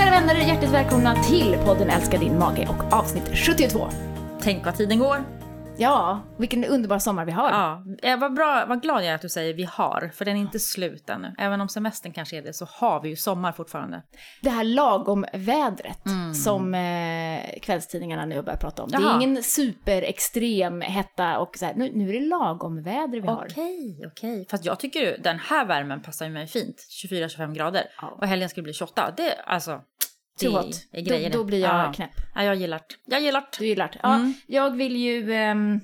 Kära vänner, hjärtligt välkomna till podden Älska din mage och avsnitt 72. Tänk vad tiden går. Ja, vilken underbar sommar vi har. Ja, eh, vad, bra, vad glad jag är att du säger vi har, för den är inte slut ännu. Även om semestern kanske är det så har vi ju sommar fortfarande. Det här lagom vädret som eh, kvällstidningarna nu börjar prata om. Det är Jaha. ingen superextrem hetta och så här, nu, nu är det lagom väder vi har. Okej, okej. Fast jag tycker den här värmen passar ju mig fint. 24-25 grader. Ja. Och helgen ska bli 28. Det, alltså, Too hot. är grejer Då, då blir jag ja. knäpp. Ja, jag gillar det. Jag gillar det. Du gillar det. Ja, Mm. Jag vill ju, ehm,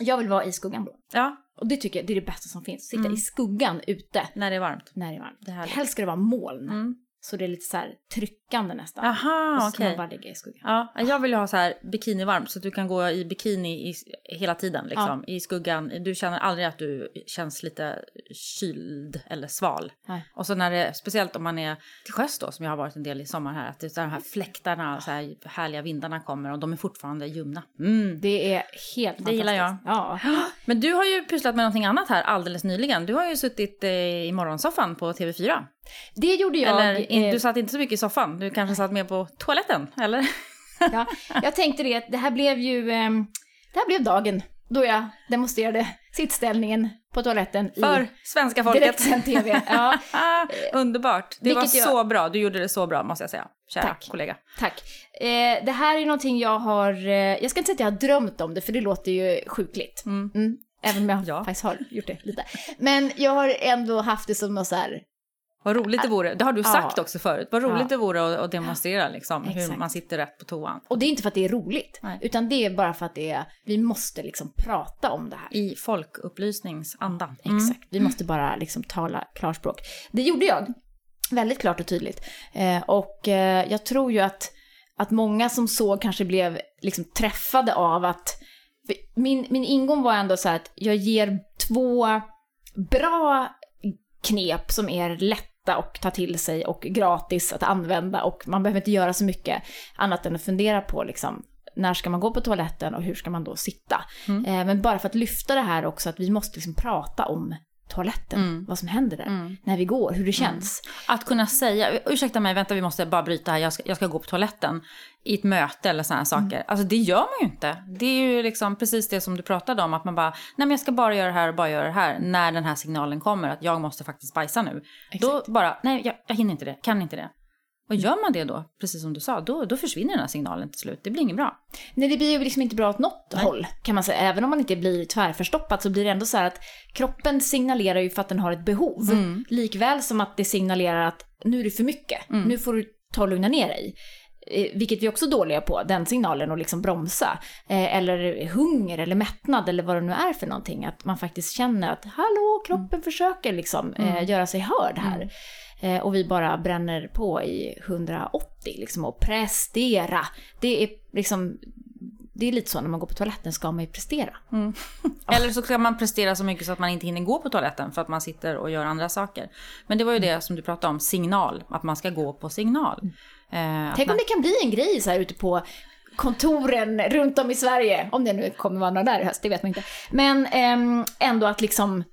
jag vill vara i skuggan. Ja, Och det tycker jag det är det bästa som finns. Sitta Mm. i skuggan ute när det är varmt. när det är varmt. Det är. Helst ska det vara moln. Mm. Så det är lite så här tryckande nästan. Aha, och så man bara ligga i skuggan. Ja, jag vill ju ha så här bikinivarmt så att du kan gå i bikini i, hela tiden liksom, i skuggan. Du känner aldrig att du känns lite kyld eller sval. Nej. Och så när det, speciellt om man är till sjöss då, som jag har varit en del i sommar här, att det är de här fläktarna, så här härliga vindarna kommer och de är fortfarande ljumna. Mm. Det är helt Det gillar fantastiskt. Ja. Men du har ju pysslat med någonting annat här alldeles nyligen. Du har ju suttit eh, i morgonsoffan på TV4. Det gjorde jag. Eller eh, du satt inte så mycket i soffan, du kanske satt mer på toaletten, eller? ja, jag tänkte det, att det här blev ju, ehm, det här blev dagen då jag demonstrerade sittställningen på toaletten För i svenska folket. TV. Ja, underbart. Det var Vilket jag- så bra. Du gjorde det så bra, måste jag säga. Kära Tack. kollega. tack. Eh, det här är någonting jag har, eh, jag ska inte säga att jag har drömt om det, för det låter ju sjukligt. Mm. Mm, även om jag Ja. faktiskt har gjort det lite. Men jag har ändå haft det som något så här, Vad roligt det vore. Det har du Ja. sagt också förut. Vad roligt Ja. det vore att, demonstrera liksom, hur man sitter rätt på toan. och det är inte för att det är roligt, Nej. utan det är bara för att det är, vi måste liksom prata om det här. I folkupplysningsanda. Mm. Exakt, vi måste bara liksom tala klarspråk. Det gjorde jag, väldigt klart och tydligt. Eh, och eh, jag tror ju att, att många som såg kanske blev liksom träffade av att... Min, min ingång var ändå så här att jag ger två bra knep som är lätta att ta till sig och gratis att använda och man behöver inte göra så mycket annat än att fundera på liksom när ska man gå på toaletten och hur ska man då sitta? Mm. Eh, men bara för att lyfta det här också att vi måste liksom prata om toaletten, Mm. vad som händer där, Mm. när vi går, hur det känns. Att kunna säga, ursäkta mig, vänta vi måste bara bryta här, jag ska, jag ska gå på toaletten i ett möte eller sådana saker. Mm. Alltså det gör man ju inte. Det är ju liksom precis det som du pratade om, att man bara, nej men jag ska bara göra det här och bara göra det här. När den här signalen kommer, att jag måste faktiskt bajsa nu. Då bara, nej jag, jag hinner inte det, kan inte det. Och gör man det då, precis som du sa, då, då försvinner den här signalen till slut. Det blir inget bra. Nej, det blir ju liksom inte bra åt något håll kan man säga. Även om man inte blir tvärförstoppad så blir det ändå så här att kroppen signalerar ju för att den har ett behov. Mm. Likväl som att det signalerar att nu är det för mycket, nu får du ta och lugna ner dig. Eh, vilket vi också är dåliga på, den signalen och liksom bromsa. Eh, eller hunger eller mättnad eller vad det nu är för någonting. Att man faktiskt känner att hallå, kroppen försöker liksom eh, göra sig hörd här. Eh, och vi bara bränner på i 180 liksom och prestera. Det är liksom, det är lite så när man går på toaletten ska man ju prestera. Eller så kan man prestera så mycket så att man inte hinner gå på toaletten för att man sitter och gör andra saker. Men det var ju det som du pratade om, signal. Att man ska gå på signal. Eh, att Tänk om man- det kan bli en grej så här ute på kontoren runt om i Sverige. Om det nu kommer vara några där i höst, det vet man inte. Men ehm, ändå att liksom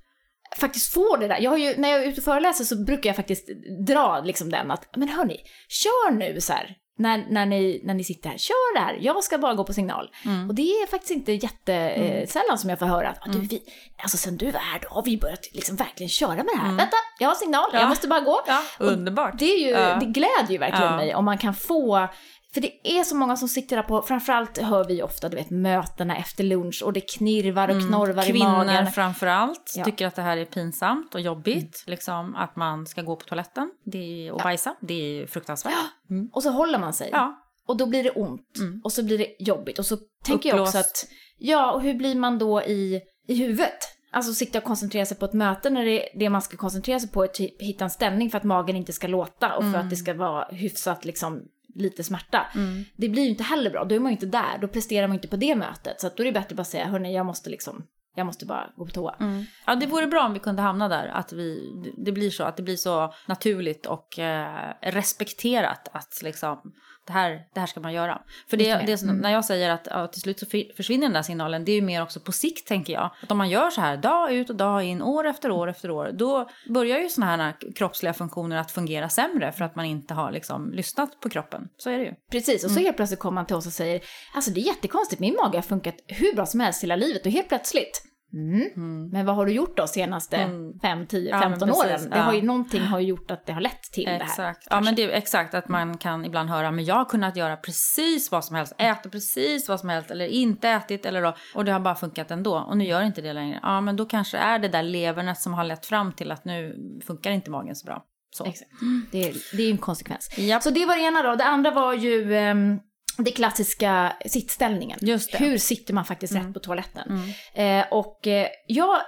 faktiskt få det där. Jag har ju, när jag är ute och föreläser så brukar jag faktiskt dra liksom den att, men hörni, kör nu så här. När, när, ni, när ni sitter här, kör det här, jag ska bara gå på signal. Och det är faktiskt inte jättesällan som jag får höra att, "Ah, du, vi, alltså sen du var här, då har vi börjat liksom verkligen köra med det här. Vänta, jag har signal, jag måste bara gå. Ja, underbart. Det, är ju, Ja. det glädjer ju verkligen Ja. mig om man kan få för det är så många som sitter där på, framförallt hör vi ofta, du vet, mötena efter lunch och det knirvar och knorvar i Mm. Kvinnor magen. framför allt Ja. tycker att det här är pinsamt och jobbigt. Liksom att man ska gå på toaletten det är, och bajsa. Det är fruktansvärt. Mm. Och så håller man sig. Ja. Och då blir det ont. Mm. Och så blir det jobbigt. Och så tänker jag också att, ja, och hur blir man då i, i huvudet? Alltså sitta och koncentrera sig på ett möte när det, det man ska koncentrera sig på är typ hitta en ställning för att magen inte ska låta och för att det ska vara hyfsat liksom lite smärta. Mm. Det blir ju inte heller bra, då är man ju inte där, då presterar man inte på det mötet. Så då är det bättre att bara säga, hörni, jag måste liksom, jag måste bara gå på toa. Mm. Ja, det vore bra om vi kunde hamna där. Att vi, det blir så, att det blir så naturligt och eh, respekterat att liksom det här, det här ska man göra. För det, det så- Mm. när jag säger att ja, till slut så för- försvinner den där signalen, det är ju mer också på sikt tänker jag. Att om man gör så här dag ut och dag in, år efter år efter år, då börjar ju sådana här kroppsliga funktioner att fungera sämre för att man inte har liksom lyssnat på kroppen. Så är det ju. Precis, och så helt plötsligt kommer man till oss och säger alltså det är jättekonstigt, min mage har funkat hur bra som helst hela livet och helt plötsligt Mm. Men vad har du gjort då senaste Mm. 5, 10, Ja, men 15 precis, åren? Det ja. har ju, någonting har gjort att det har lett till det här. Exakt. Ja, men det är exakt att man kan ibland höra, men jag har kunnat göra precis vad som helst, äta precis vad som helst eller inte ätit eller då, och det har bara funkat ändå och nu gör inte det längre. Ja, men då kanske är det där levernet som har lett fram till att nu funkar inte magen så bra. Så. Exakt. Det, är, det är en konsekvens. Japp. Så det var det ena då. Det andra var ju ehm, det klassiska sittställningen. Mm. Hur sitter man faktiskt rätt på toaletten? Eh, och eh, jag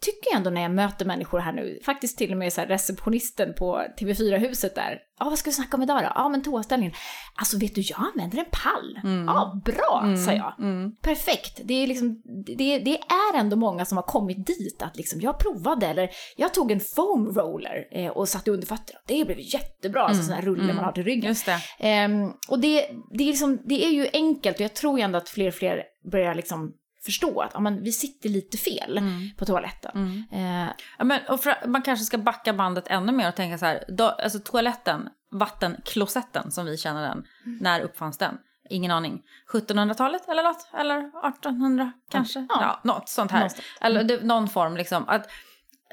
tycker ändå när jag möter människor här nu, faktiskt till och med så receptionisten på TV4-huset där. Ja, vad ska vi snacka om idag då? Ja, men toaställningen. Alltså vet du, jag använder en pall. Ja, bra, sa jag. Mm. Perfekt. Det är, liksom, det, det är ändå många som har kommit dit att liksom, jag provade eller jag tog en foam roller eh, och satte under fötterna. Det blev jättebra, alltså sån här rulle man har till ryggen. Just det. Ehm, och det, det, är liksom, det är ju enkelt och jag tror ändå att fler och fler börjar liksom förstå att ja, men vi sitter lite fel Mm. på toaletten. Eh, Ja, men, och för, man kanske ska backa bandet ännu mer och tänka så här, då, alltså toaletten, vattenklosetten som vi känner den, när uppfanns den? Ingen aning. 1700-talet eller något? Eller 1800 kanske? Ja. Ja, något sånt här. Någonstans. Eller det, någon form liksom. Att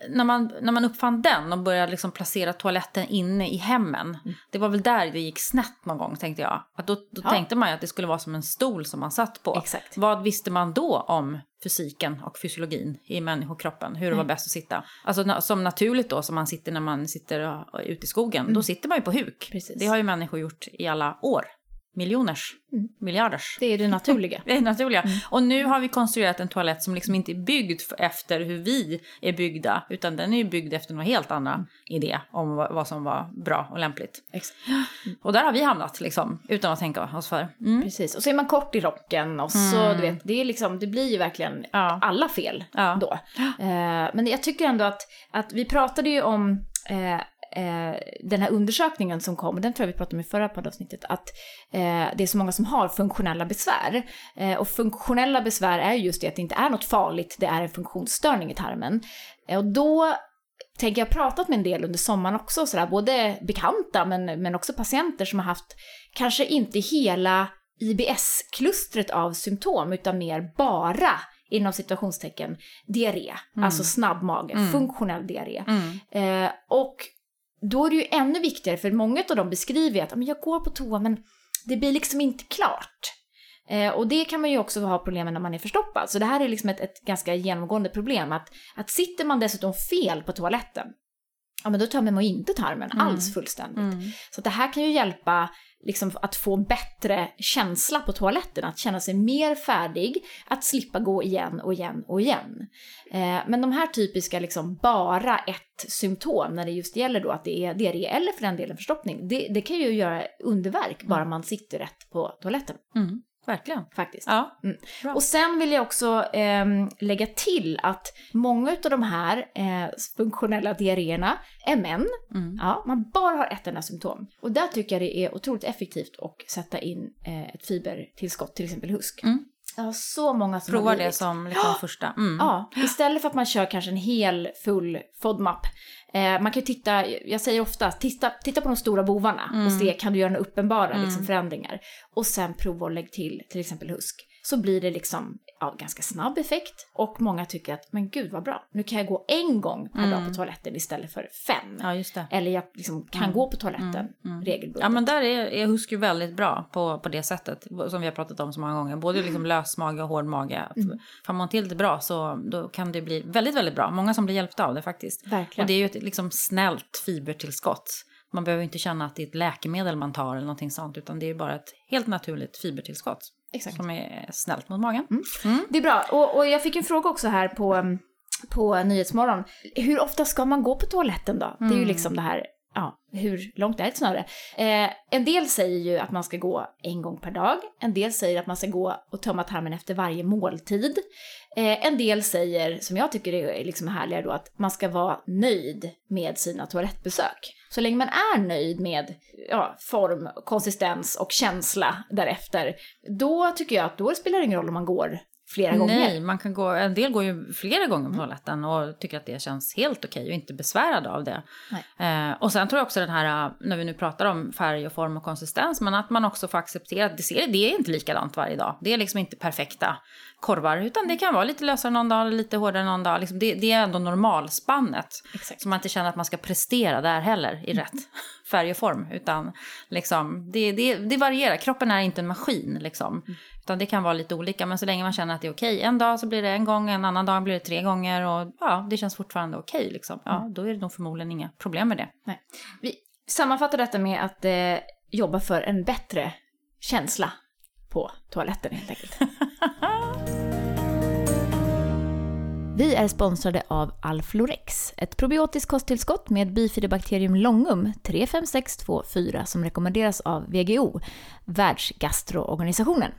när, man, när man uppfann den och började liksom placera toaletten inne i hemmen, det var väl där det gick snett någon gång tänkte jag. Att då då Ja. tänkte man ju att det skulle vara som en stol som man satt på. Exakt. Vad visste man då om fysiken och fysiologin i människokroppen? Hur det var bäst att sitta? Alltså som naturligt då, som man sitter när man sitter ute i skogen, då sitter man ju på huk. Precis. Det har ju människor gjort i alla år. Miljoners, miljarders. det är det naturliga. Det är naturliga. Och nu har vi konstruerat en toalett som liksom inte är byggd efter hur vi är byggda, utan den är ju byggd efter några helt andra idé om vad, som var bra och lämpligt. Exakt. Och där har vi hamnat liksom, utan att tänka oss för. Mm. Precis, och så är man kort i rocken och så, du vet, det, är liksom, det blir ju verkligen Ja. alla fel Ja. då. Eh, men jag tycker ändå att, att vi pratade ju om eh, den här undersökningen som kom, den tror jag vi pratade om i förra poddavsnittet, att eh, det är så många som har funktionella besvär. Eh, och funktionella besvär är ju just det att det inte är något farligt, det är en funktionsstörning i tarmen. Eh, och då tänker jag pratat med en del under sommaren också, sådär, både bekanta men, men också patienter som har haft kanske inte hela IBS-klustret av symptom utan mer bara inom situationstecken diarré, alltså snabb mage, funktionell diarré. Eh, och då är det ju ännu viktigare, för många av dem beskriver att "Ja, men jag går på toa men det blir liksom inte klart. Eh, och det kan man ju också ha problem med när man är förstoppad. Så det här är liksom ett, ett ganska genomgående problem. Att, att sitter man dessutom fel på toaletten, ja men då tömmer man ju inte tarmen alls fullständigt. Så att det här kan ju hjälpa liksom, att få bättre känsla på toaletten, att känna sig mer färdig, att slippa gå igen och igen och igen. Eh, men de här typiska liksom bara ett symptom när det just gäller då att det är diarré eller för den delen förstoppning, det, det kan ju göra underverk bara man sitter rätt på toaletten Mm. Verkligen. faktiskt. Ja. Mm. Och sen vill jag också ehm, lägga till att många av de här eh, funktionella diarréerna är män. Mm. Ja, man bara har ett enda symptom. Och där tycker jag det är otroligt effektivt att sätta in eh, ett fibertillskott, till exempel husk. Mm. Jag har så många som Prova har det som liksom första. Mm. Ja, istället för att man kör kanske en hel full FODMAP. Eh, man kan ju titta, jag säger ofta, titta, titta på de stora bovarna Mm. och se, kan du göra några uppenbara liksom, förändringar? Och sen prova att lägga till till exempel husk. Så blir det liksom ja, ganska snabb effekt och många tycker att, men gud vad bra, nu kan jag gå en gång per dag på toaletten istället för fem. Mm. Ja. Eller jag liksom kan gå på toaletten regelbundet. Ja men där är, är husk ju väldigt bra på, på det sättet som vi har pratat om så många gånger. Både liksom lös mage och hård mage. Mm. Får man till det bra så då kan det bli väldigt, väldigt bra. Många som blir hjälpta av det faktiskt. Verkligen. Och det är ju ett liksom snällt fibertillskott. Man behöver inte känna att det är ett läkemedel man tar eller någonting sånt. Utan det är bara ett helt naturligt fibertillskott. Exakt. Som är snällt mot magen. Det är bra. Och, och jag fick en fråga också här på, på Nyhetsmorgon. Hur ofta ska man gå på toaletten då? Det är ju liksom det här ja, hur långt är ett snöre? Eh, en del säger ju att man ska gå en gång per dag. En del säger att man ska gå och tömma tarmen efter varje måltid. Eh, en del säger, som jag tycker är liksom härligare då, att man ska vara nöjd med sina toalettbesök. Så länge man är nöjd med ja, form, konsistens och känsla därefter, då tycker jag att då spelar det ingen roll om man går flera gånger. Nej, man kan gå, en del går ju flera gånger på toaletten och tycker att det känns helt okej och inte besvärad av det. Eh, och sen tror jag också den här, när vi nu pratar om färg och form och konsistens, men att man också får acceptera att det, ser, det är inte likadant varje dag. Det är liksom inte perfekta korvar, utan det kan vara lite lösare någon dag, lite hårdare någon dag. Liksom det, det, är ändå normalspannet. Exakt. Så man inte känner att man ska prestera där heller i rätt färg och form. Utan liksom, det, det, det varierar, kroppen är inte en maskin. Liksom. Mm. Utan det kan vara lite olika, men så länge man känner att det är okej. En dag så blir det en gång, en annan dag blir det tre gånger och ja, det känns fortfarande okej. Liksom. Ja, mm. då är det nog förmodligen inga problem med det. Nej. Vi sammanfattar detta med att eh, jobba för en bättre känsla på toaletten helt enkelt. Vi är sponsrade av Alflorex, ett probiotiskt kosttillskott med bifidobakterium longum 35624 som rekommenderas av VGO, Världsgastroorganisationen.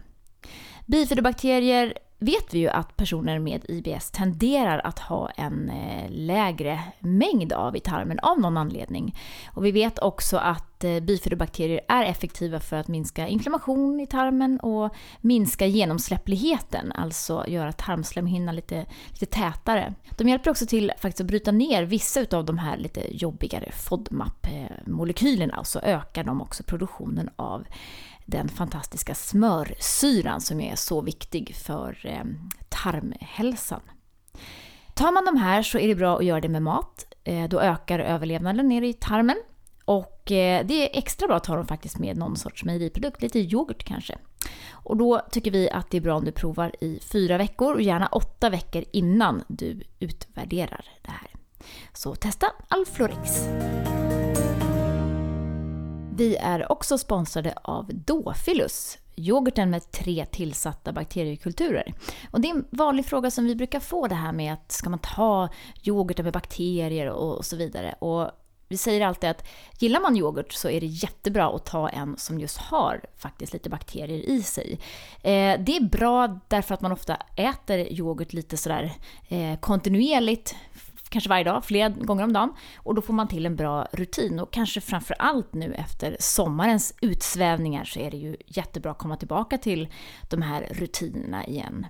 Bifidobakterier vet vi ju att personer med IBS tenderar att ha en eh, lägre mängd av i tarmen av någon anledning. Och vi vet också att eh, bifidobakterier är effektiva för att minska inflammation i tarmen och minska genomsläppligheten, alltså göra tarmslemhinnan lite, lite tätare. De hjälper också till faktiskt att bryta ner vissa av de här lite jobbigare FODMAP-molekylerna och så ökar de också produktionen av den fantastiska smörsyran som är så viktig för eh, tarmhälsan. Tar man de här så är det bra att göra det med mat. Eh, då ökar överlevnaden nere i tarmen. Och eh, det är extra bra att ta dem faktiskt med någon sorts mejeriprodukt, lite yoghurt kanske. Och då tycker vi att det är bra om du provar i fyra veckor och gärna åtta veckor innan du utvärderar det här. Så testa Alflorix. Vi är också sponsrade av Dofilus, yoghurten med tre tillsatta bakteriekulturer. Och det är en vanlig fråga som vi brukar få det här med att ska man ta yoghurten med bakterier och så vidare. Och vi säger alltid att gillar man yoghurt så är det jättebra att ta en som just har faktiskt lite bakterier i sig. Eh, det är bra därför att man ofta äter yoghurt lite sådär eh, kontinuerligt kanske varje dag, flera gånger om dagen. Och då får man till en bra rutin. Och kanske framför allt nu efter sommarens utsvävningar så är det ju jättebra att komma tillbaka till de här rutinerna igen.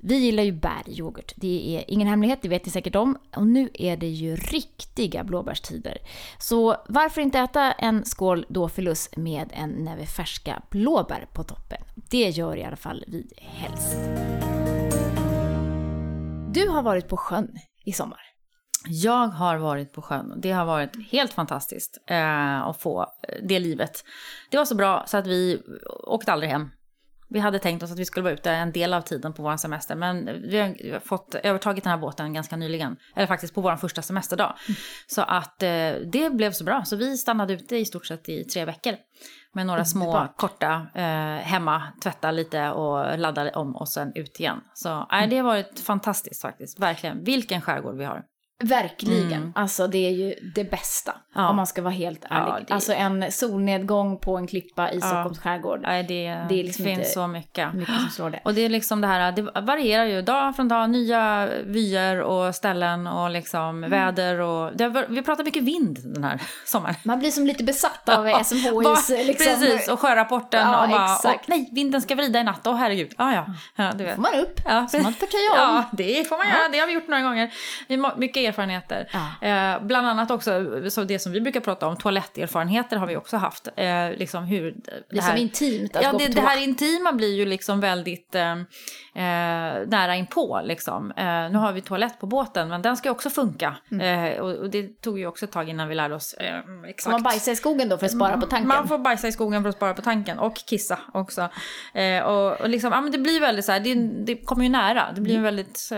Vi gillar ju bäryoghurt. Det är ingen hemlighet, det vet ni säkert om. Och nu är det ju riktiga blåbärstider. Så varför inte äta en skål Dofilus med en näve färska blåbär på toppen? Det gör i alla fall vi helst. Du har varit på sjön i sommar. Jag har varit på sjön. Det har varit helt fantastiskt eh, att få det livet. Det var så bra så att vi åkte aldrig hem. Vi hade tänkt oss att vi skulle vara ute en del av tiden på vår semester. Men vi har fått övertagit den här båten ganska nyligen. Eller faktiskt på vår första semesterdag. Mm. Så att eh, det blev så bra. Så vi stannade ute i stort sett i tre veckor. Med några små Underbart. korta eh, hemma, tvätta lite och ladda om och sen ut igen. Så eh, det har varit fantastiskt faktiskt. Verkligen. Vilken skärgård vi har. Verkligen. Mm. Alltså det är ju det bästa. Ja. Om man ska vara helt ärlig. Ja, det... Alltså en solnedgång på en klippa i ja. Stockholms skärgård. Nej, det, det liksom finns så mycket. mycket som slår det. Och det är liksom det här, det varierar ju dag från dag. Nya vyer och ställen och liksom mm. väder och... Det, vi pratar mycket vind den här sommaren. Man blir som lite besatt av SMHIs liksom. Precis, och sjörapporten ja, och bara, exakt. nej, vinden ska vrida i natt. Åh oh, herregud. Ah, ja, ja. du vet. får man upp, ja. så man förtöja om. Ja, det får man göra. Det har vi gjort några gånger. Mycket erfarenheter. Ja. Eh, bland annat också så det som vi brukar prata om, toaletterfarenheter har vi också haft. Eh, liksom hur det, det är här, som intimt att ja, gå det, på det här intima blir ju liksom väldigt eh, eh, nära inpå. Liksom. Eh, nu har vi toalett på båten, men den ska också funka. Mm. Eh, och, och, det tog ju också ett tag innan vi lärde oss exakt. Man bajsa i skogen då för att spara på tanken? Man får bajsa i skogen för att spara på tanken och kissa också. och, och liksom, ja, men det blir väldigt så här, det, det kommer ju nära. Det blir en mm. väldigt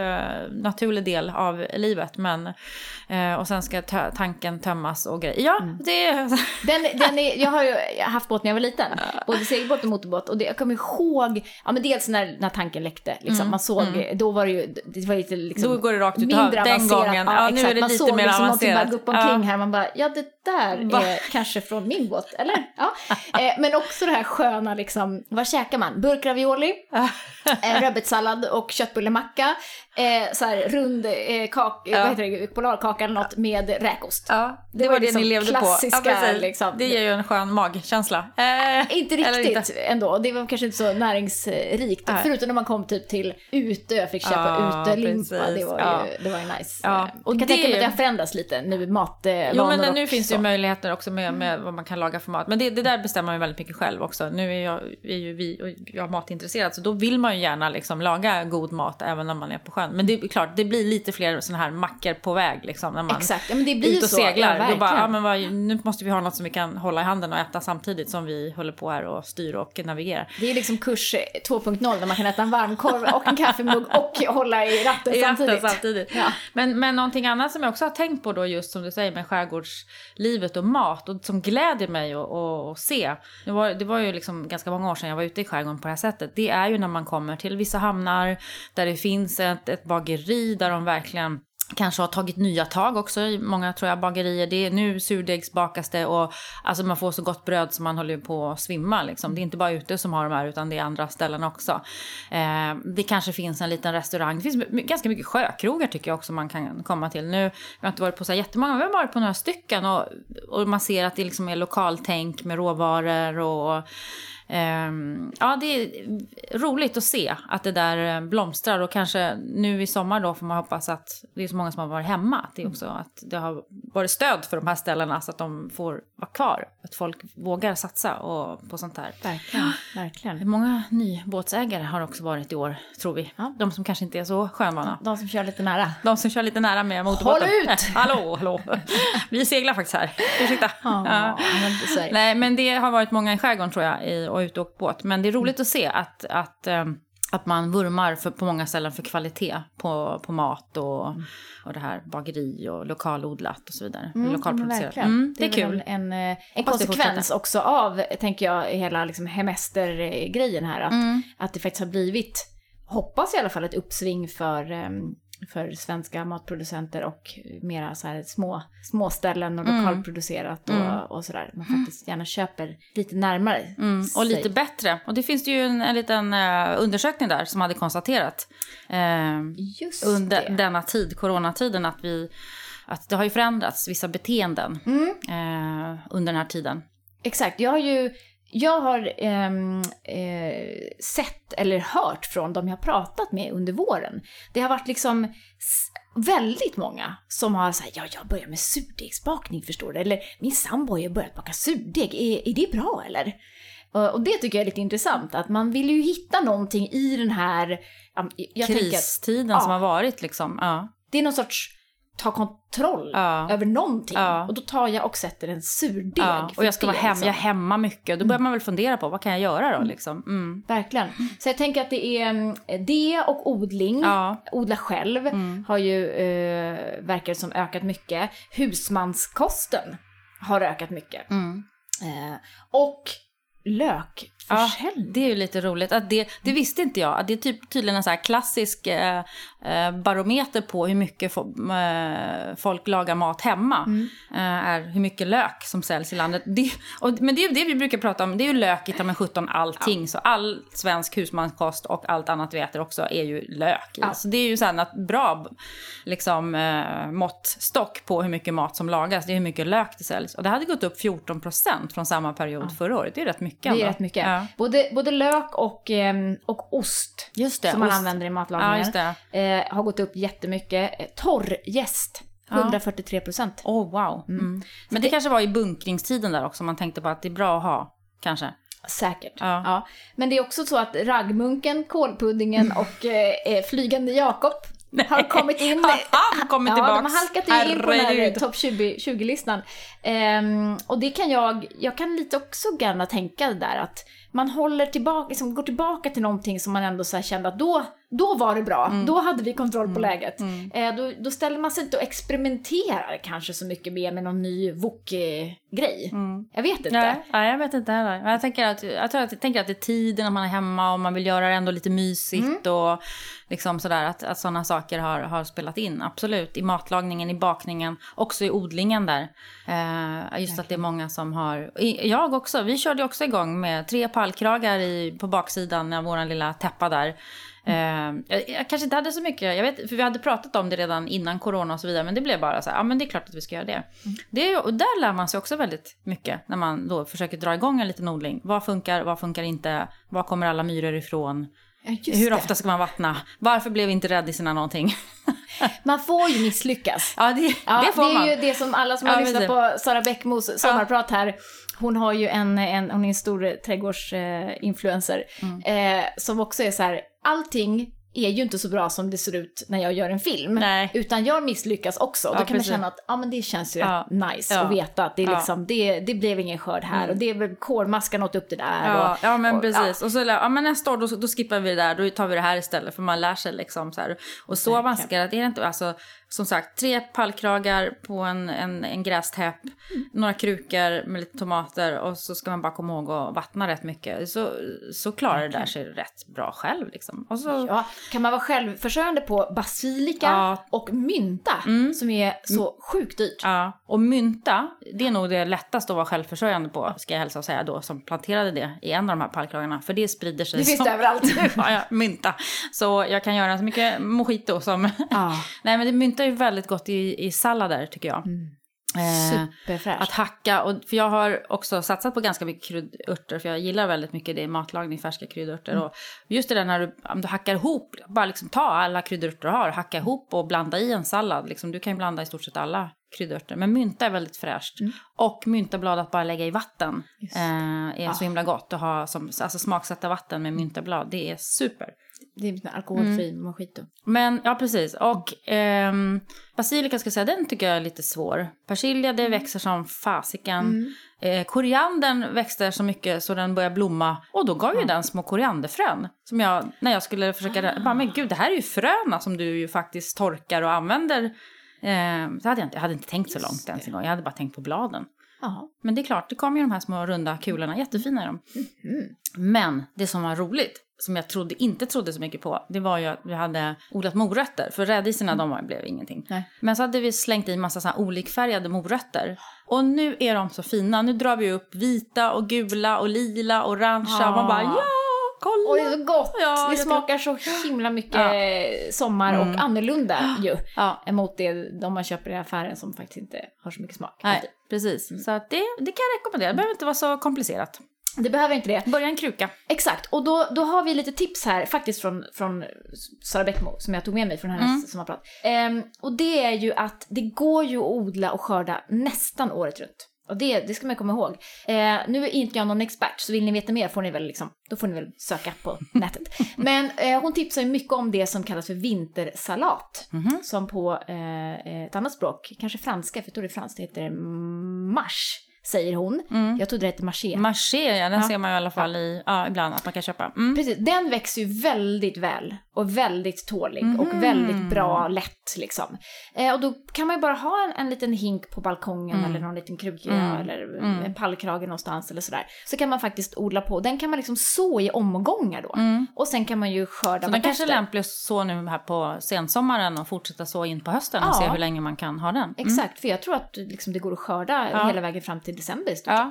naturlig del av livet. Men Men, eh, och sen ska tö- tanken tömmas och grejer. Ja, Mm. det. Den, den är, jag har ju haft båt när jag var liten, både segelbåt och motorbåt. Och det, jag kommer ihåg, ja men dels när, när tanken läckte, liksom, man såg, då var det ju, det var lite liksom, Mm. Då går det rakt ut. mindre Ja, den avancerat. gången. Ja, nu är det man lite såg mer liksom någonting bara avancerat. gå upp omkring Ja. här, man bara, ja det där Va? är kanske från min båt, eller? Ja. Eh, men också det här sköna liksom, vad käkar man? Burkravioli, eh, rödbetssallad och köttbullemacka, eh, så här rund eh, kak, Ja. vad heter det, polarkaka eller något med räkost. Ja, det, Det var var det liksom ni levde klassiska, på. Ja, liksom. Det ger ju en skön magkänsla. Eh, Inte riktigt ändå. Det var kanske inte så näringsrikt. Nej. Förutom när man kom typ till Utö, fick köpa Ja, utelimpa. Det var, Ja. ju, det var ju nice. Ja, Och jag kan det tänka mig att det har förändrats lite nu, matvanor Jo, men nu finns det ju möjligheter också med, med vad man kan laga för mat. Men det, det där bestämmer man ju väldigt mycket själv också. Nu är, jag, är ju vi och jag matintresserad så då vill man ju gärna liksom laga god mat även när man är på sjön. Men det är klart, det blir lite fler sådana här mackor på väg liksom när man Exakt, ja, men det blir ute och så. seglar. Ja, då bara, ja, men vad, nu måste vi ha något som vi kan hålla i handen och äta samtidigt som vi håller på här och styr och navigerar. Det är liksom kurs 2.0 där man kan äta en varmkorv och en kaffemugg och hålla i ratten samtidigt. samtidigt. Ja. Men, men någonting annat som jag också har tänkt på då just som du säger med skärgårdslivet och mat och som gläder mig att se. Det var, det var ju liksom ganska många år sedan jag var ute i skärgården på det här sättet. Det är ju när man kommer till vissa hamnar där det finns ett, ett bageri där de verkligen Kanske har tagit nya tag också i många tror jag bagerier. Det är nu surdegsbakas det och alltså man får så gott bröd som man håller på att svimma liksom. Det är inte bara ute som har de här utan det är andra ställen också. Eh, det kanske finns en liten restaurang. Det finns ganska mycket sjökrogar tycker jag också man kan komma till. Nu jag har inte varit på så här jättemånga, men vi har varit på några stycken och, och man ser att det liksom är lokaltänk med råvaror och Ehm, ja, det är roligt att se att det där eh, blomstrar och kanske nu i sommar då får man hoppas att det är så många som har varit hemma. Att det också att det har varit stöd för de här ställena så att de får vara kvar. Att folk vågar satsa och, på sånt här. Verkligen, verkligen. Många nybåtsägare har också varit i år, tror vi. Ja. De som kanske inte är så skönvana. De som kör lite nära. De som kör lite nära med motorbåten. Håll ut! hallå, hallå. Vi seglar faktiskt här. Ursäkta. Ja, är det. Nej, men det har varit många i skärgården tror jag i, och ute och båt. Men det är roligt att se att, att, ehm, att man vurmar för, på många ställen för kvalitet på, på mat och, och det här bageri och lokalodlat och så vidare. Mm, Lokalproducerat. Mm, det är väl kul. En, en, en det konsekvens också av, tänker jag, hela liksom hemestergrejen här. Att, Mm. att det faktiskt har blivit, hoppas i alla fall, ett uppsving för, em, för svenska matproducenter och mera så här små, små ställen och Mm. lokalproducerat och, och sådär. Man faktiskt gärna köper lite närmare. Mm, och sig. lite bättre. Och det finns det ju en, en liten eh, undersökning där som hade konstaterat eh, under det. denna tid, coronatiden, att, vi, att det har ju förändrats vissa beteenden Mm. eh, under den här tiden. Exakt, jag har ju jag har ehm, eh, sett eller hört från de jag pratat med under våren. Det har varit liksom väldigt många som har sagt ja, jag börjar med surdegsbakning förstår du. Eller min sambo har börjat baka surdeg, är, är det bra eller? Och, det tycker jag är lite intressant, att man vill ju hitta någonting i den här... ja, Jag tänker Kristiden ja. som har varit liksom. Ja. det är någon sorts ta kontroll Ja. över någonting. Ja. Och då tar jag och sätter en surdeg. Ja, och jag ska det, vara hemma, liksom. jag är hemma mycket. Då börjar man väl fundera på vad kan jag göra då liksom. Mm. Verkligen. Så jag tänker att det är mm, det och odling. Odla själv har ju, eh, verkar som, ökat mycket. Husmanskosten har ökat mycket. Mm. Eh, och lökförsäljning. Det är ju lite roligt. Att det, det visste inte jag. Att det är typ, tydligen en så klassisk eh, eh, barometer på hur mycket fo- eh, folk lagar mat hemma. Eh, är hur mycket lök som säljs i landet. Det, och, men det är ju det vi brukar prata om. Det är ju lök i ta med 17 allting. Så all svensk husmanskost och allt annat vi äter också är ju lök. Ja. Så det är ju ett bra liksom, eh, måttstock på hur mycket mat som lagas. Det är hur mycket lök det säljs. Och det hade gått upp 14 procent från samma period förra året. Det är rätt mycket Det är ändå. rätt mycket. Ja. Både, både lök och, ehm, och ost Just det, som man ost. använder i Ja, matlagningen det. eh, har gått upp jättemycket. Eh, Torrjäst, 143 procent. Oh, wow. Mm. Men det, kanske var i bunkringstiden där också, man tänkte på att det är bra att ha, kanske. Säkert. Ja. Ja. Men det är också så att raggmunken, kålpuddingen och eh, flygande Jakob har kommit in. Aha, kommit Ja, tillbaks. de har halkat in på den här Herregud. topp 20 20-listan. Ehm, och det kan jag, jag kan lite också gärna tänka det där att man håller tillbaka, liksom går tillbaka till någonting som man ändå så här kände att då, då var det bra. Mm. Då hade vi kontroll på Mm. läget. Mm. Eh, då, då ställer man sig inte och experimenterar kanske så mycket mer med någon ny wok-grej. Mm. Jag vet inte. Nej, jag vet inte heller. Jag tänker att, jag tror att, jag tänker att det är tiden när man är hemma och man vill göra det ändå lite mysigt och liksom sådär. Att, att sådana saker har, har spelat in, absolut. I matlagningen, i bakningen, också i odlingen där. Eh, just att det är många som har, jag också, vi körde också igång med tre pallkragar i, på baksidan av vår lilla täppa där. Eh, jag, jag kanske inte hade så mycket, jag vet, för vi hade pratat om det redan innan corona och så vidare, men det blev bara så här, ja men det är klart att vi ska göra det. det är, ju- och där lär man sig också väldigt mycket när man då försöker dra igång en liten odling. Vad funkar, vad funkar inte, var kommer alla myror ifrån, Ja, hur det. ofta ska man vattna, varför blev inte rädisarna någonting? Man får ju misslyckas. ja, det, Ja, det får är man. ju det som alla som Ja, har men lyssnat det- på Sara Bäckmos sommarprat här. Hon har ju en, en hon är en stor trädgårdsinfluencer. Eh, Mm. eh, som också är så här, allting är ju inte så bra som det ser ut när jag gör en film. Nej. Utan jag misslyckas också. Då Ja, kan precis. man känna att ja, men det känns ju Ja. rätt nice Ja. att veta att det, är Ja. liksom, det, det blev ingen skörd här och det är väl kårmaskan åt upp det där. Ja, och, ja men och, precis. Och så ja, men nästa år då, då skippar vi det där, då tar vi det här istället för man lär sig liksom så här. Och så avancerat är det inte. Alltså, som sagt, tre pallkragar på en, en, en grästäpp, några krukor med lite tomater och så ska man bara komma ihåg att vattna rätt mycket. Så, så klarar det där sig rätt bra själv liksom. Och så, Ja, kan man vara självförsörjande på basilika Ja. och mynta som är så sjukt dyrt. Ja, och mynta, det är nog det lättaste att vara självförsörjande på, ska jag hälsa och säga då, som planterade det i en av de här pallkragarna. För det sprider sig Det finns som... det överallt. ja, mynta. Så jag kan göra så mycket mojito som... Ja. Nej, men det mynta är ju väldigt gott i, i sallader, tycker jag. Eh, Superfräscht. att hacka, och, för jag har också satsat på ganska mycket kryddörter, för jag gillar väldigt mycket det i matlagning, färska kryddörter. Mm. Och just det där när du, om du hackar ihop, bara liksom ta alla kryddörter du har, hacka ihop och blanda i en sallad. Liksom, du kan ju blanda i stort sett alla kryddörter. Men mynta är väldigt fräscht. Och myntablad att bara lägga i vatten Mm. Eh, är så himla gott att ha som, alltså smaksätta vatten med myntablad. Det är super. Det är en alkoholfri Mm. mojito. Men ja, precis. Och ehm, basilika ska säga, den tycker jag är lite svår. Persilja, det växer som fasiken. Eh, koriandern växte så mycket så den började blomma. Och då gav ju den små korianderfrön. Som jag, när jag skulle försöka, jag bara, men gud, det här är ju fröna som du ju faktiskt torkar och använder. Eh, så hade jag, inte, jag hade inte tänkt så långt ens en gång, jag hade bara tänkt på bladen. Ja. Men det är klart, det kommer ju de här små runda kulorna, jättefina är de. Mm. Men det som var roligt, som jag trodde, inte trodde så mycket på, det var ju att vi hade odlat morötter. För rädisorna, de var, blev ingenting. Mm. Nej. Men så hade vi slängt i massa så här olikfärgade morötter. Och nu är de så fina. Nu drar vi upp vita och gula och lila och orangea. Och man bara ja, kolla! Och det är så gott! Ja, det smakar så himla mycket Ja. sommar och annorlunda ju. Ja, Emot det de man köper i affären som faktiskt inte har så mycket smak. nej, precis. Så att det, det kan jag rekommendera. Det behöver inte vara så komplicerat. Det behöver inte det. Börja en kruka. Exakt, och då, då har vi lite tips här, faktiskt från, från Sara Bäckmo, som jag tog med mig från hennes Mm. sommarprat. Ehm, och det är ju att det går ju att odla och skörda nästan året runt. Och det, det ska man komma ihåg. Eh, nu är inte jag någon expert, så vill ni veta mer får ni väl liksom, då får ni väl söka på nätet. Men eh, hon tipsar ju mycket om det som kallas för vintersalat. Mhm. Som på eh, ett annat språk, kanske franska, för jag tror det är franskt, det heter mars, säger hon. Jag trodde det hette marché. Marché, ja, den Ja. ser man ju i alla fall i, ja, ibland att man kan köpa. Mm. Precis, den växer ju väldigt väl och väldigt tålig Mhm. och väldigt bra, lätt liksom. Eh, och då kan man ju bara ha en, en liten hink på balkongen Mm. eller någon liten kruka eller en pallkrage någonstans eller sådär. Så kan man faktiskt odla på. Den kan man liksom så i omgångar då. Och sen kan man ju skörda Mm. Så den kanske är lämplig att så nu här på sensommaren och fortsätta så in på hösten och Ja. se hur länge man kan ha den. Mm. Exakt, för jag tror att liksom, det går att skörda Ja. hela vägen fram till december i stort Ja.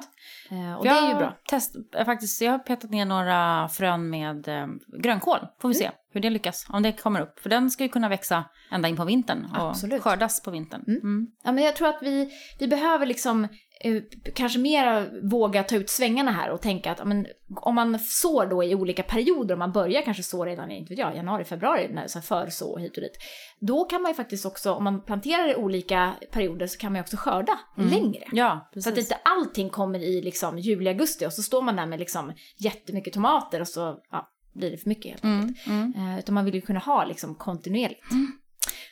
Eh, och För det jag är ju bra. Test, eh, faktiskt, jag har petat ner några frön med eh, grönkål. Får vi se hur det lyckas, om det kommer upp. För den ska ju kunna växa ända in på vintern och Absolut. skördas på vintern. Mm. Ja, men jag tror att vi, vi behöver liksom eh, kanske mer våga ta ut svängarna här och tänka att men, om man sår då i olika perioder, om man börjar kanske så redan i inte vet jag, januari, februari, när så här förså hit och dit, då kan man ju faktiskt också, om man planterar i olika perioder så kan man ju också skörda längre. Ja, Så precis. att inte allting kommer i liksom juli, augusti och så står man där med liksom jättemycket tomater och så ja, blir det för mycket helt enkelt. Mm, mm. Eh, utan man vill ju kunna ha liksom kontinuerligt.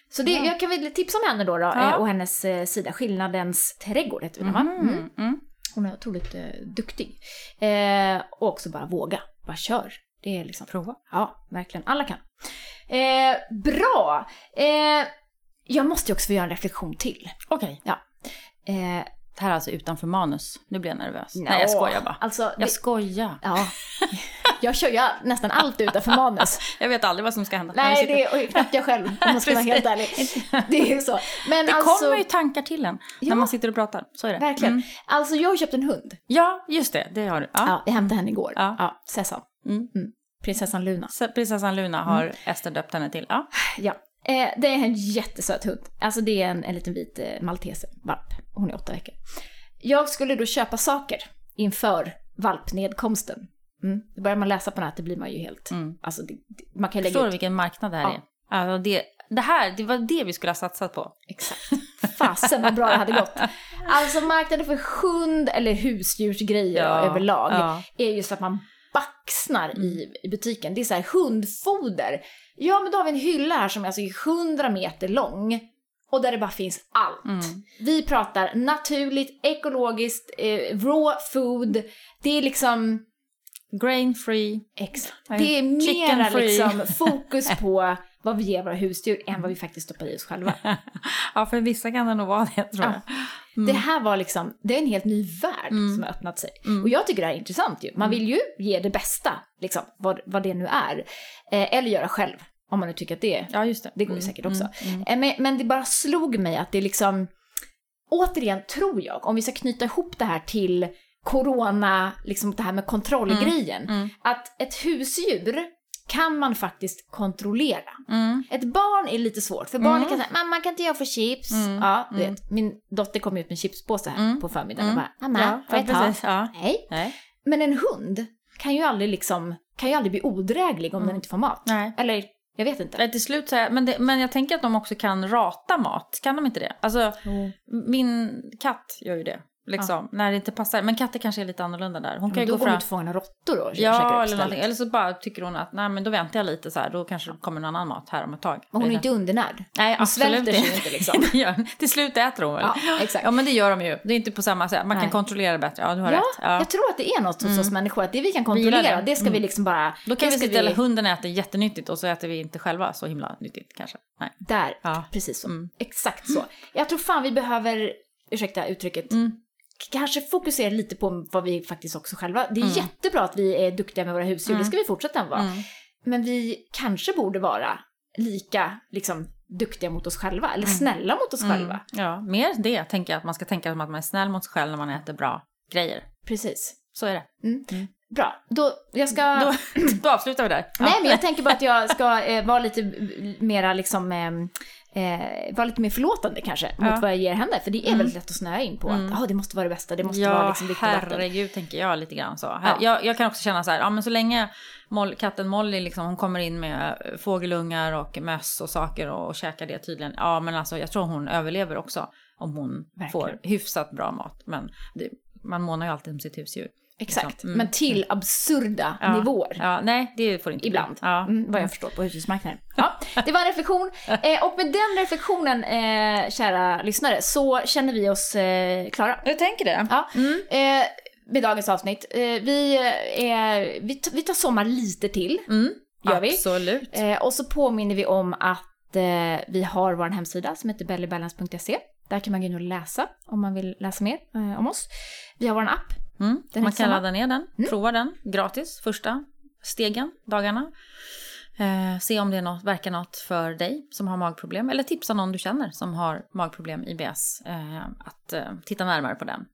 Så det, jag kan väl tipsa om henne då, då Ja. eh, och hennes eh, sida, Skillnadens trädgård heter den va? Mm. Mm. Mm. Hon är otroligt eh, duktig. Eh, och också bara våga, bara kör. Det är liksom... Prova. Ja, verkligen. Alla kan. Eh, bra! Eh, jag måste ju också få göra en reflektion till. Okej. Ja. Det här är alltså utanför manus. Nu blir jag nervös. Nej, jag skojar bara. Alltså, det, Jag skojar. ja. Jag kör ju nästan allt utanför manus. Jag vet aldrig vad som ska hända. Nej, det är och knappt jag själv, om man ska vara helt ärlig. Det är ju så. Men Det alltså, kommer ju tankar till en Ja. när man sitter och pratar. Så är det. verkligen. Mm. Alltså, jag har köpt en hund. Ja, just det. Det har du. Ja. Ja, jag hämtade henne igår. Ja. Ja, Sessan. Mm. Prinsessan Luna. Prinsessan Luna har Ester döpt henne till. Ja. Ja. Eh, det är en jättesöt hund. Alltså det är en, en liten vit eh, malteservalp. Hon är åtta veckor. Jag skulle då köpa saker inför valpnedkomsten. Mm. Då börjar man läsa på nätet blir man ju helt... Mm. Alltså det, det, man kan lägga Förstår du vilken marknad det här Ja. är? Alltså det, det här, det var det vi skulle ha satsat på. Exakt. Fasen vad bra det hade gått. Alltså marknaden för hund eller husdjursgrejer Ja, överlag ja. är ju så att man baxnar i, i butiken. Det är så här hundfoder. Ja men då har vi en hylla här som är alltså är 100 meter lång. Och där det bara finns allt. Mm. Vi pratar naturligt, ekologiskt, eh, raw food. Det är liksom... Grain free. Exakt. Det är mera free. liksom fokus på vad vi ger våra husdjur än vad vi faktiskt stoppar i oss själva. Ja, för vissa kan det nog vara det tror jag. Det här var liksom, det är en helt ny värld Mm. som har öppnat sig. Och jag tycker det här är intressant ju. Man vill ju ge det bästa, liksom, vad, vad det nu är. Eh, eller göra själv, om man nu tycker att det är Ja, just det. det går ju Mm, säkert också. mm, mm. Eh, Men, men det bara slog mig att det liksom, återigen tror jag, om vi ska knyta ihop det här till corona, liksom det här med kontrollgrejen, mm. att ett husdjur kan man faktiskt kontrollera. Mm. Ett barn är lite svårt, för barnen Mm. kan säga mamma kan inte jag få chips? Mm. Ja, du Mm. vet. Min dotter kom ut med en chipspåse här Mm. på förmiddagen Mm. och bara mamma, Ja, får ja, jag ta? precis. Ja. Nej. Nej. Men en hund kan ju aldrig liksom, kan ju aldrig bli odräglig om Mm. den inte får mat. Nej. Eller, jag vet inte. Till slut så är, men, det, men jag tänker att de också kan rata mat. Kan de inte det? Alltså, min katt gör ju det. Liksom, när det inte passar. Men katter kanske är lite annorlunda där. Hon kan ju då gå fram... ut och fångar råttor då Ja, eller någonting. Eller så bara tycker hon att nej, men då väntar jag lite så här. Då kanske det kommer någon annan mat här om ett tag. Men hon är inte undernärd. Nej, hon absolut svälter sig ju inte liksom. Det gör hon. Till slut äter hon väl? Ja, exakt. Ja, men det gör de ju. Det är inte på samma sätt. Man Nej. kan kontrollera bättre. Ja, du har Ja, rätt. Ja. jag tror att det är något hos oss människor, att det vi kan Vi kontrollera, det. det, ska vi Mm. liksom bara... Då kan vi till att hunden äter jättenyttigt och så äter vi inte själva så himla nyttigt kanske. Nej. Där, Ja. precis så. Mm. Exakt så. Jag tror fan vi behöver, ursäkta uttrycket, Mm. Kanske fokusera lite på vad vi faktiskt också själva... Det är Mm. jättebra att vi är duktiga med våra husdjur, det ska vi fortsätta vara. Mm. Men vi kanske borde vara lika liksom, duktiga mot oss själva, eller Mm. snälla mot oss själva. Ja, mer det tänker jag. Att man ska tänka som att man är snäll mot sig själv när man äter bra grejer. Precis. Så är det. Bra, då, jag ska... Då, då avslutar vi där. Ja. Nej, men jag tänker bara att jag ska eh, vara lite mera liksom... Eh, eh, vara lite mer förlåtande kanske mot Ja. vad jag ger henne. För det är Mm. väldigt lätt att snöa in på Mm. att ah, det måste vara det bästa, det måste ja, vara liksom datten. herregud tänker jag lite grann så. Ja. Jag, jag kan också känna så här, ja men så länge Moll, katten Molly liksom, hon kommer in med fågelungar och möss och saker och, och käkar det tydligen. Ja men alltså jag tror hon överlever också om hon Verkligen. får hyfsat bra mat. Men det, man månar ju alltid om sitt husdjur. Exakt, Liksom. Mm. men till absurda Ja. nivåer. Ja, nej det får inte bli. Ibland, Ja. mm, vad jag förstår på husdjursmarknaden. Ja, det var en reflektion. Eh, och med den reflektionen, eh, kära lyssnare, så känner vi oss eh, klara. Jag tänker det. Ja. Eh, med dagens avsnitt. Eh, vi, eh, vi, vi tar sommar lite till, Mm. gör vi. Absolut. Och så påminner vi om att vi har vår hemsida som heter bellybalance.se. Där kan man gå in och läsa om man vill läsa mer om oss. Vi har vår app. Mm. Man kan ladda ner den, prova den gratis första stegen, dagarna. Eh, se om det är något, verkar något för dig som har magproblem. Eller tipsa någon du känner som har magproblem, IBS, eh, att eh, titta närmare på den.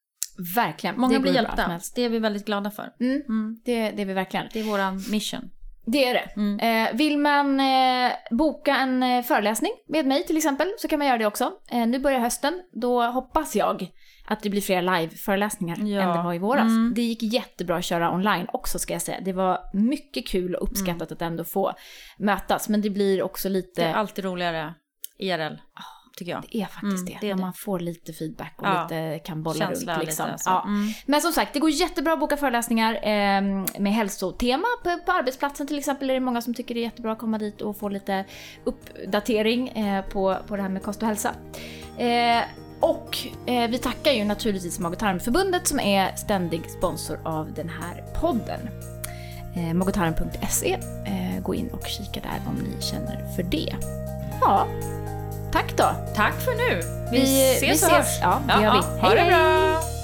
Verkligen. Många blir hjälpta. Det är vi väldigt glada för. Mm, Mm. det, det är vi verkligen. Det är våran mission. Det är det. Mm. Eh, vill man eh, boka en eh, föreläsning med mig till exempel så kan man göra det också. Nu börjar hösten, då hoppas jag att det blir fler live-föreläsningar Ja. än det var i våras. Mm. Det gick jättebra att köra online också ska jag säga. Det var mycket kul och uppskattat att ändå få mötas. Men det blir också lite... Mm. Det är alltid roligare IRL, tycker jag. Det är faktiskt Mm, det. det är när det. man får lite feedback och Ja. lite kan bolla Känsla runt. Liksom. så. Ja. Mm. Men som sagt, det går jättebra att boka föreläsningar eh, med hälsotema. På, på arbetsplatsen till exempel är det många som tycker det är jättebra att komma dit och få lite uppdatering eh, på, på det här med kost och hälsa. Eh, och eh, vi tackar ju naturligtvis Mag och tarmförbundet som är ständig sponsor av den här podden. eh, mogotaren.se. Eh, gå in och kika där om ni känner för det. Ja, tack då. Tack för nu. Vi, Vi ses vi och ses. hörs. Ja, det gör vi. ha det bra.